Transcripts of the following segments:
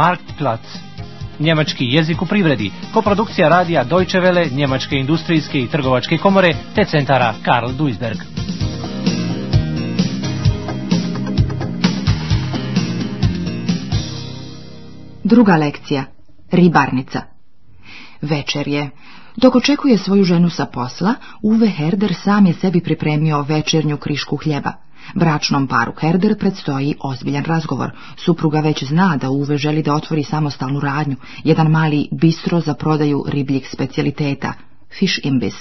Marktplatz. Njemački jezik u privredi, koprodukcija radija Deutsche Welle, Njemačke industrijske i trgovačke komore te centara Karl Duisberg. Druga lekcija. Ribarnica. Večer je. Dok očekuje svoju ženu sa posla, Uwe Herder sam je sebi pripremio večernju krišku hljeba. Bračnom paru Herder predstoji ozbiljan razgovor. Supruga već zna da Uwe želi da otvori samostalnu radnju, jedan mali bistro za prodaju ribljih specijaliteta, fish imbis.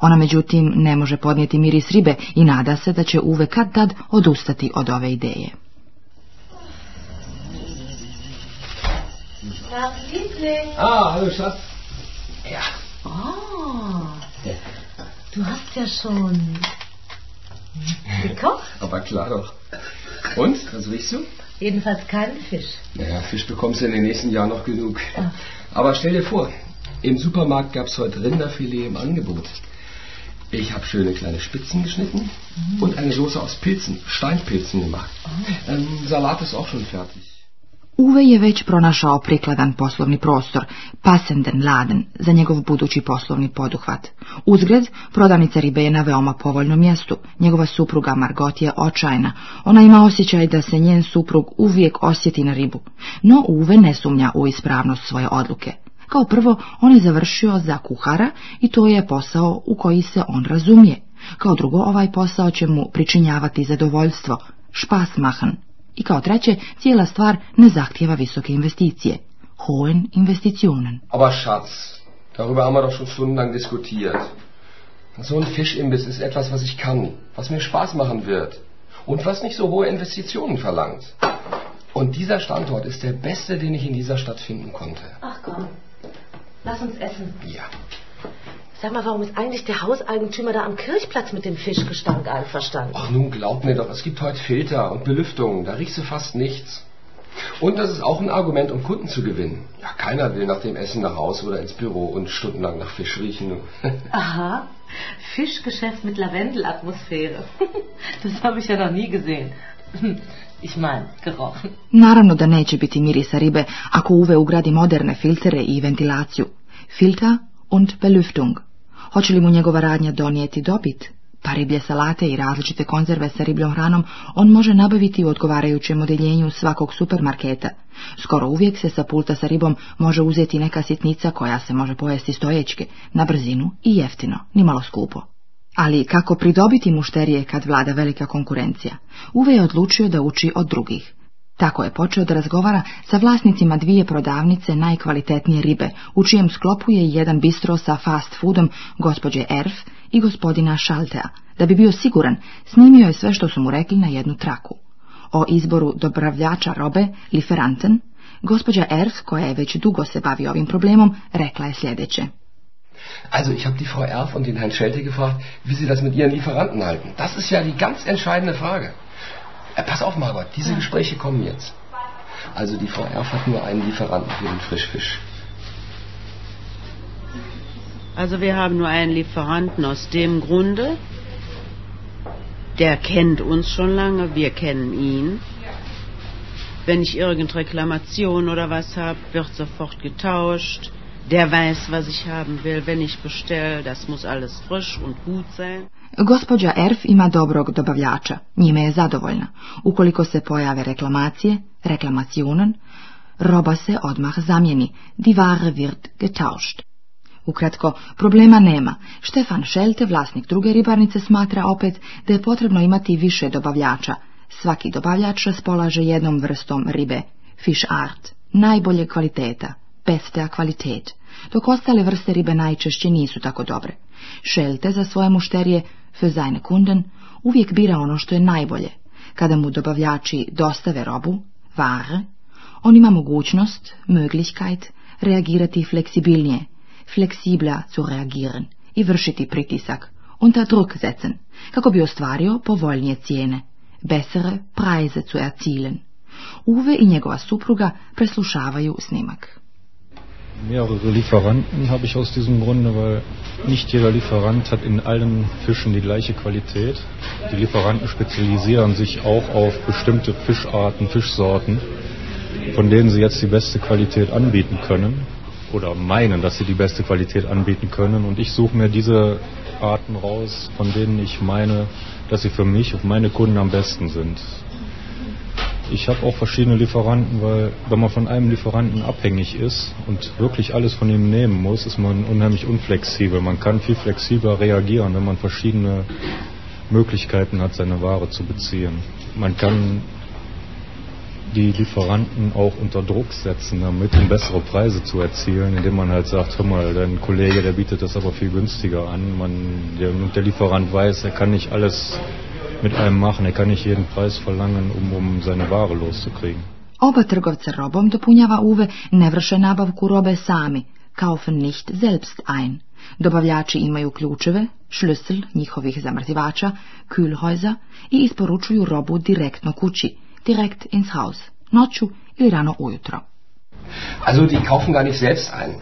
Ona međutim ne može podnijeti miris ribe i nada se da će Uwe kad tad odustati od ove ideje. Ah, hallo Schatz. Ja. Oh, du hast ja schon gekocht. Aber klar doch. Und, was riechst du? Jedenfalls keinen Fisch. Naja, Fisch bekommst du in den nächsten Jahren noch genug. Aber stell dir vor, im Supermarkt gab es heute Rinderfilet im Angebot. Ich habe schöne kleine Spitzen geschnitten und eine Soße aus Pilzen, Steinpilzen gemacht. Ähm, Salat ist auch schon fertig. Uwe je već pronašao prikladan poslovni prostor, pasenden laden, za njegov budući poslovni poduhvat. Uzgred, prodavnica ribe je na veoma povoljnom mjestu. Njegova supruga Margot je očajna. Ona ima osjećaj da se njen suprug uvijek osjeti na ribu. No Uve ne sumnja u ispravnost svoje odluke. Kao prvo, on je završio za kuhara i to je posao u koji se on razumije. Kao drugo, ovaj posao će mu pričinjavati zadovoljstvo, Spaß I kao treće, cijela stvar ne zahtjeva visoke investicije. Hohen Investitionen. Aber Schatz, darüber haben wir doch schon stundenlang diskutiert. So ein Fischimbiss ist etwas, was ich kann, was mir Spaß machen wird und was nicht so hohe Investitionen verlangt. Und dieser Standort ist der beste, den ich in dieser Stadt finden konnte. Ach komm, lass uns essen. Ja. Sag mal, warum ist eigentlich der Hauseigentümer da am Kirchplatz mit dem Fischgestank einverstanden? Ach nun, glaub mir doch, es gibt heute Filter und Belüftung, da riechst du fast nichts. Und das ist auch ein Argument, um Kunden zu gewinnen. Ja, keiner will nach dem Essen nach Hause oder ins Büro und stundenlang nach Fisch riechen. Aha, Fischgeschäft mit Lavendelatmosphäre. Das habe ich ja noch nie gesehen. Ich mein, gerochen. Naravno da neće biti mirisa ribe ako Uve ugradi moderne filtere i ventilaciju. Filter und Belüftung. Hoće li mu njegova radnja donijeti dobit? Pa riblje salate i različite konzerve sa ribljom hranom on može nabaviti u odgovarajućem odeljenju svakog supermarketa. Skoro uvijek se sa pulta sa ribom može uzeti neka sitnica koja se može pojesti stoječke, na brzinu i jeftino, nimalo skupo. Ali kako pridobiti mušterije kad vlada velika konkurencija? Uve je odlučio da uči od drugih. Tako je počeo da razgovara sa vlasnicima dvije prodavnice najkvalitetnije ribe, u čijem sklopu je jedan bistro sa fast foodom gospođe Erf i gospodina Šaltea. Da bi bio siguran, snimio je sve što su mu rekli na jednu traku. O izboru dobravljača robe, Liferanten, gospođa Erf, koja je već dugo se bavi ovim problemom, rekla je sljedeće. Also, ich habe die Frau Erf und den Herrn Schelte gefragt, wie sie das mit ihren Lieferanten halten. Das ist ja die ganz entscheidende Frage. Äh, pass auf, Margot, diese ja. Gespräche kommen jetzt. Also die Frau Erf hat nur einen Lieferanten für den Frischfisch. Also wir haben nur einen Lieferanten aus dem Grunde, der kennt uns schon lange, wir kennen ihn. Wenn ich irgendeine Reklamation oder was habe, wird sofort getauscht. Der weiß, was ich haben will. Wenn ich bestelle, das muss alles frisch und gut sein. Gospođa Erf ima dobrog dobavljača, njime je zadovoljna. Ukoliko se pojave reklamacije, reklamationen, roba se odmah zamijeni, die Ware wird getauscht. Ukratko, problema nema. Štefan Šelte, vlasnik druge ribarnice, smatra opet da je potrebno imati više dobavljača. Svaki dobavljač raspolaže jednom vrstom ribe, fish art, najbolje kvaliteta, beste kvalitet, dok ostale vrste ribe najčešće nisu tako dobre. Šelte za svoje mušterije seine Kunden, uvijek bira ono što je najbolje. Kada mu dobavljači dostave robu, Ware, on ima mogućnost, Möglichkeit, reagirati fleksibilnije, flexibler zu reagieren i vršiti pritisak, unter Druck setzen, kako bi ostvario povoljnije cijene, bessere Preise zu erzielen. Uwe i njegova supruga preslušavaju snimak. Mehrere Lieferanten habe ich aus diesem Grunde, weil nicht jeder Lieferant hat in allen Fischen die gleiche Qualität. Die Lieferanten spezialisieren sich auch auf bestimmte Fischarten, Fischsorten. von denen sie jetzt die beste Qualität anbieten können oder meinen, dass sie die beste Qualität anbieten können. Und ich suche mir diese Arten raus, von denen ich meine, dass sie für mich und meine Kunden am besten sind. Ich habe auch verschiedene Lieferanten, weil wenn man von einem Lieferanten abhängig ist und wirklich alles von ihm nehmen muss, ist man unheimlich unflexibel. Man kann viel flexibler reagieren, wenn man verschiedene Möglichkeiten hat, seine Ware zu beziehen. Man kann die Lieferanten auch unter Druck setzen, damit um bessere Preise zu erzielen, indem man halt sagt, hör mal, dein Kollege, der bietet das aber viel günstiger an. Man, der, der Lieferant weiß, er kann nicht alles mit einem machen, er kann nicht jeden Preis verlangen, um, um seine Ware loszukriegen. Oba trgovca robom, dopunjava Uwe, ne vrše nabavku robe sami, kaufen nicht selbst ein. Dobavljači imaju ključeve, šlüssel njihovih zamrzivača, kühlhäuser i isporučuju robu direktno kući, direkt ins Haus, noću ili rano ujutro. Also die kaufen gar nicht selbst ein.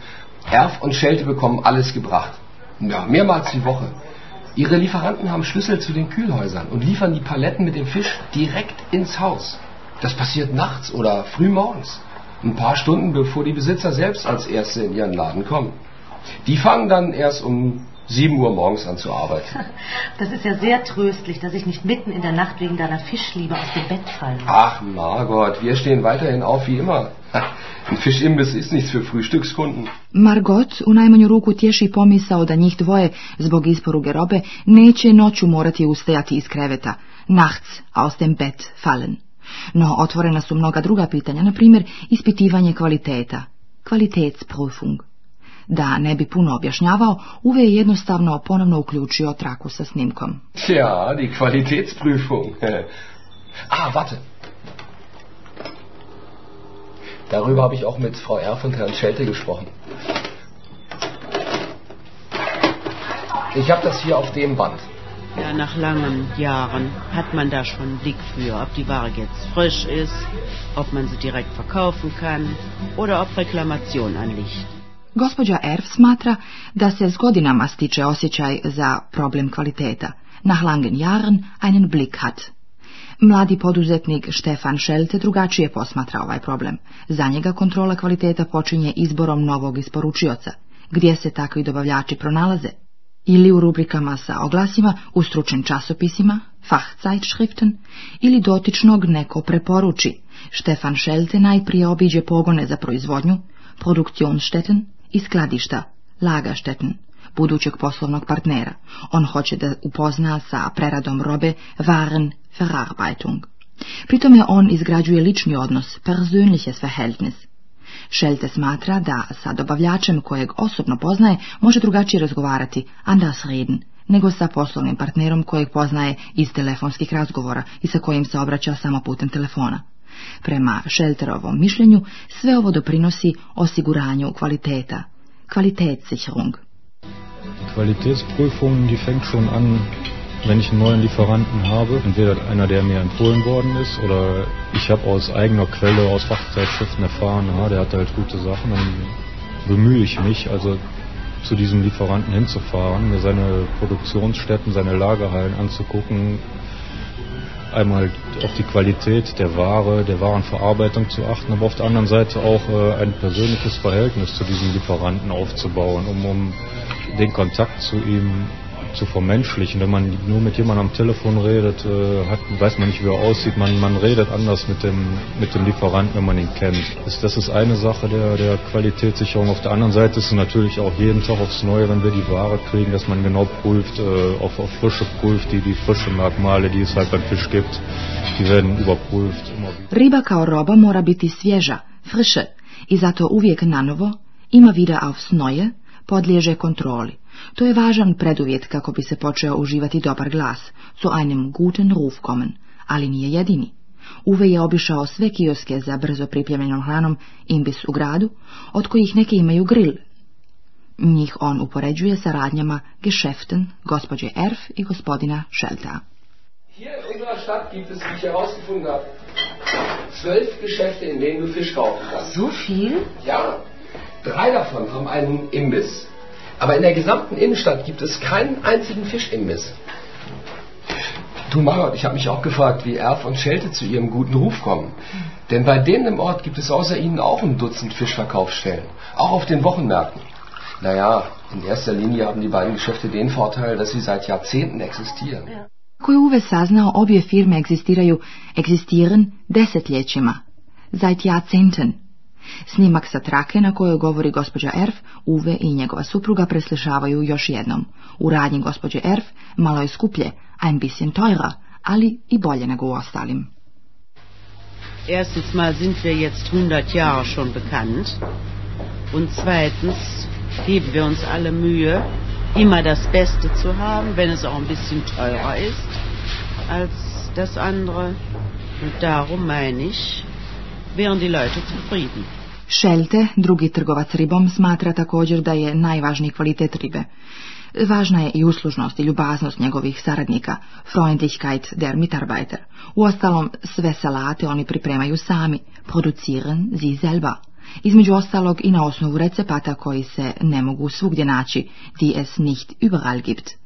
Erf und Schelte bekommen alles gebracht. Ja, mehrmals die Woche. Ihre Lieferanten haben Schlüssel zu den Kühlhäusern und liefern die Paletten mit dem Fisch direkt ins Haus. Das passiert nachts oder früh morgens. Ein paar Stunden bevor die Besitzer selbst als Erste in ihren Laden kommen. Die fangen dann erst um 7 Uhr morgens an zu arbeiten. Das ist ja sehr tröstlich, dass ich nicht mitten in der Nacht wegen deiner Fischliebe aus dem Bett fallen muss. Ach, Margot, wir stehen weiterhin auf wie immer. Ein Fischimbiss ist nichts für Frühstückskunden. Margot u najmanju ruku tješi pomisao da njih dvoje zbog isporuge robe neće noću morati ustajati iz kreveta, nachts aus dem Bett fallen. No otvorena su mnoga druga pitanja, na primjer ispitivanje kvaliteta, Qualitätsprüfung. Da ne bi puno objašnjavao, Uwe je jednostavno ponovno uključio traku sa snimkom. Ja, die Qualitätsprüfung. ah, warte. Darüber habe ich auch mit Frau Erf und Herrn Schelte gesprochen. Ich habe das hier auf dem Band. Ja, nach langen Jahren hat man da schon einen Blick für, ob die Ware jetzt frisch ist, ob man sie direkt verkaufen kann oder ob Reklamation anliegt. Gospođa Erf smatra da se s godinama stiče osjećaj za problem kvaliteta. Nach langen Jahren einen Blick hat. Mladi poduzetnik Štefan Šelte drugačije posmatra ovaj problem. Za njega kontrola kvaliteta počinje izborom novog isporučioca. Gdje se takvi dobavljači pronalaze? Ili u rubrikama sa oglasima, u stručnim časopisima, Fachzeitschriften, ili dotičnog neko preporuči. Štefan Šelte najprije obiđe pogone za proizvodnju, Produktionsstätten i skladišta, Lagerstätten, budućeg poslovnog partnera. On hoće da upozna sa preradom robe Waren Verarbeitung. Pritome on izgrađuje lični odnos, persönliches Verhältnis. Schelte smatra da sa dobavljačem kojeg osobno poznaje može drugačije razgovarati, anders reden, nego sa poslovnim partnerom kojeg poznaje iz telefonskih razgovora i sa kojim se obraća samo putem telefona. Prema Shelterovom mišljenju sve ovo doprinosi osiguranju kvaliteta, Qualitätssicherung. Qualitätsprüfung, die fängt schon an, wenn ich einen neuen Lieferanten habe, entweder einer, der mir empfohlen worden ist, oder ich habe aus eigener Quelle, aus Fachzeitschriften erfahren, ja, der hat halt gute Sachen, dann bemühe ich mich, also zu diesem Lieferanten hinzufahren, mir seine Produktionsstätten, seine Lagerhallen anzugucken, einmal auf die Qualität der Ware, der Warenverarbeitung zu achten, aber auf der anderen Seite auch äh, ein persönliches Verhältnis zu diesem Lieferanten aufzubauen, um, um den Kontakt zu ihm zu vermenschlichen. Wenn man nur mit jemandem am Telefon redet, äh, hat, weiß man nicht, wie er aussieht. Man, man redet anders mit dem, mit dem Lieferanten, wenn man ihn kennt. Das, das ist eine Sache der, der Qualitätssicherung. Auf der anderen Seite ist es natürlich auch jeden Tag aufs Neue, wenn wir die Ware kriegen, dass man genau prüft, äh, auf, auf Frische prüft, die, die frische Merkmale, die es halt beim Fisch gibt, die werden überprüft. Immer. Riba kao roba mora biti svježa, frische, i zato uvijek nanovo, ima wieder aufs Neue, podliježe kontroli. To je važan preduvjet kako bi se počeo uživati dobar glas, zu einem guten Ruf kommen, ali nije jedini. Uve je obišao sve kioske za brzo pripremljenom hranom imbis u gradu, od kojih neke imaju grill. Njih on upoređuje sa radnjama Geschäften gospođe Erf i gospodina Schelta. Hier in unserer Stadt gibt es, wie ich herausgefunden habe, zwölf Geschäfte, in denen du Fisch kaufen kannst. So viel? Ja, drei davon haben einen Imbiss. Aber in der gesamten Innenstadt gibt es keinen einzigen Fischimbiss. Du Margot, ich habe mich auch gefragt, wie Erf und Schelte zu ihrem guten Ruf kommen. Denn bei denen im Ort gibt es außer ihnen auch ein Dutzend Fischverkaufsstellen, auch auf den Wochenmärkten. Naja, in erster Linie haben die beiden Geschäfte den Vorteil, dass sie seit Jahrzehnten existieren. Ja. Ko je Uwe saznao, obje firme egzistiraju, egzistiran desetljećima, seit Jahrzehnten. Snimak sa trake na kojoj govori gospođa Erf, Uve i njegova supruga preslišavaju još jednom. U radnji gospođe Erf malo je skuplje, ein bisschen teurer, ali i bolje nego u ostalim. Erstens mal sind wir jetzt 100 Jahre schon bekannt und zweitens geben wir uns alle Mühe, immer das Beste zu haben, wenn es auch ein bisschen teurer ist als das andere. Und darum meine ich, wären die Leute zufrieden. Šelte, drugi trgovac ribom, smatra također da je najvažniji kvalitet ribe. Važna je i uslužnost i ljubaznost njegovih saradnika, Freundlichkeit der Mitarbeiter. Uostalom, sve salate oni pripremaju sami, producieren sie selber. Između ostalog i na osnovu recepata koji se ne mogu svugdje naći, die es nicht überall gibt.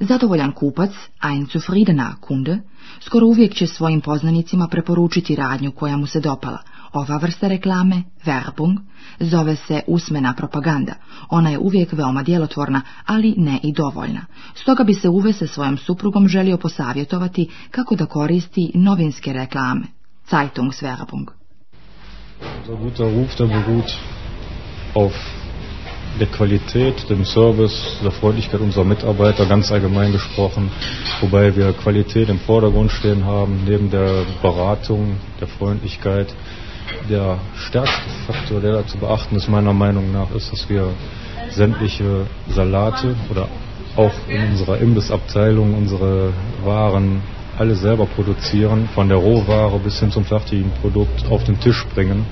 Zadovoljan kupac, ein zufriedener Kunde, skoro uvijek će svojim poznanicima preporučiti radnju koja mu se dopala. Ova vrsta reklame, Werbung, zove se usmena propaganda. Ona je uvijek veoma djelotvorna, ali ne i dovoljna. Stoga bi se Uve sa svojom suprugom želio posavjetovati kako da koristi novinske reklame, Zeitungswerbung. Unser guter Ruf, der beruht auf der Qualität, dem Service, der Freundlichkeit unserer Mitarbeiter, ganz allgemein gesprochen, wobei wir Qualität im Vordergrund stehen haben, neben der Beratung, der Freundlichkeit. Der stärkste Faktor, der da zu beachten ist, meiner Meinung nach, ist, dass wir sämtliche Salate oder auch in unserer Imbissabteilung unsere Waren alle selber produzieren, von der Rohware bis hin zum fertigen Produkt auf den Tisch bringen.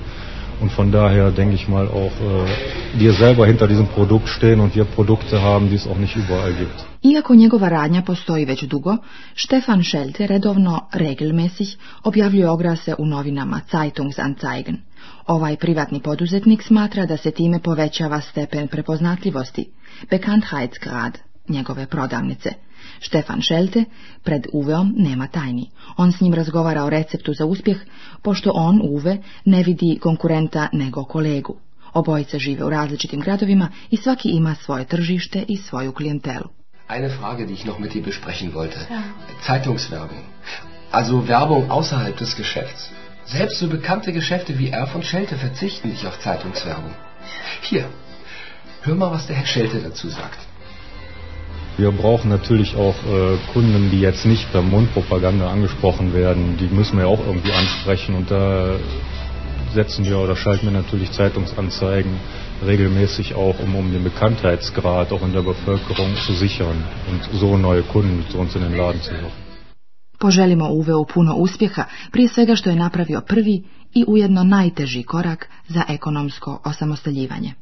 Und von daher denke ich mal auch, äh, wir selber hinter diesem Produkt stehen und wir Produkte haben, die es auch nicht überall gibt. Iako njegova radnja postoji već dugo, Stefan Schelte redovno, regelmäßig, objavljuje ograse u novinama Zeitungsanzeigen. Ovaj privatni poduzetnik smatra da se time povećava stepen prepoznatljivosti, Bekanntheitsgrad, njegove prodavnice. Štefan Šelte pred Uveom nema tajni. On s njim razgovara o receptu za uspjeh, pošto on, Uve, ne vidi konkurenta nego kolegu. Obojice žive u različitim gradovima i svaki ima svoje tržište i svoju klijentelu. Eine Frage, die ich noch mit dir besprechen wollte. Ja. Zeitungswerbung. Also Werbung außerhalb des Geschäfts. Selbst so bekannte Geschäfte wie R von Schelte verzichten nicht auf Zeitungswerbung. Hier, hör mal, was der Herr Schelte dazu sagt. Wir brauchen natürlich auch äh, Kunden, die jetzt nicht per Mundpropaganda angesprochen werden. Die müssen wir auch irgendwie ansprechen und da setzen wir oder schalten wir natürlich Zeitungsanzeigen regelmäßig auch, um, um den Bekanntheitsgrad auch in der Bevölkerung zu sichern und so neue Kunden zu uns in den Laden zu locken. Poželimo Uveu puno uspjeha, prije svega što je napravio prvi i ujedno najteži korak za ekonomsko osamostaljivanje.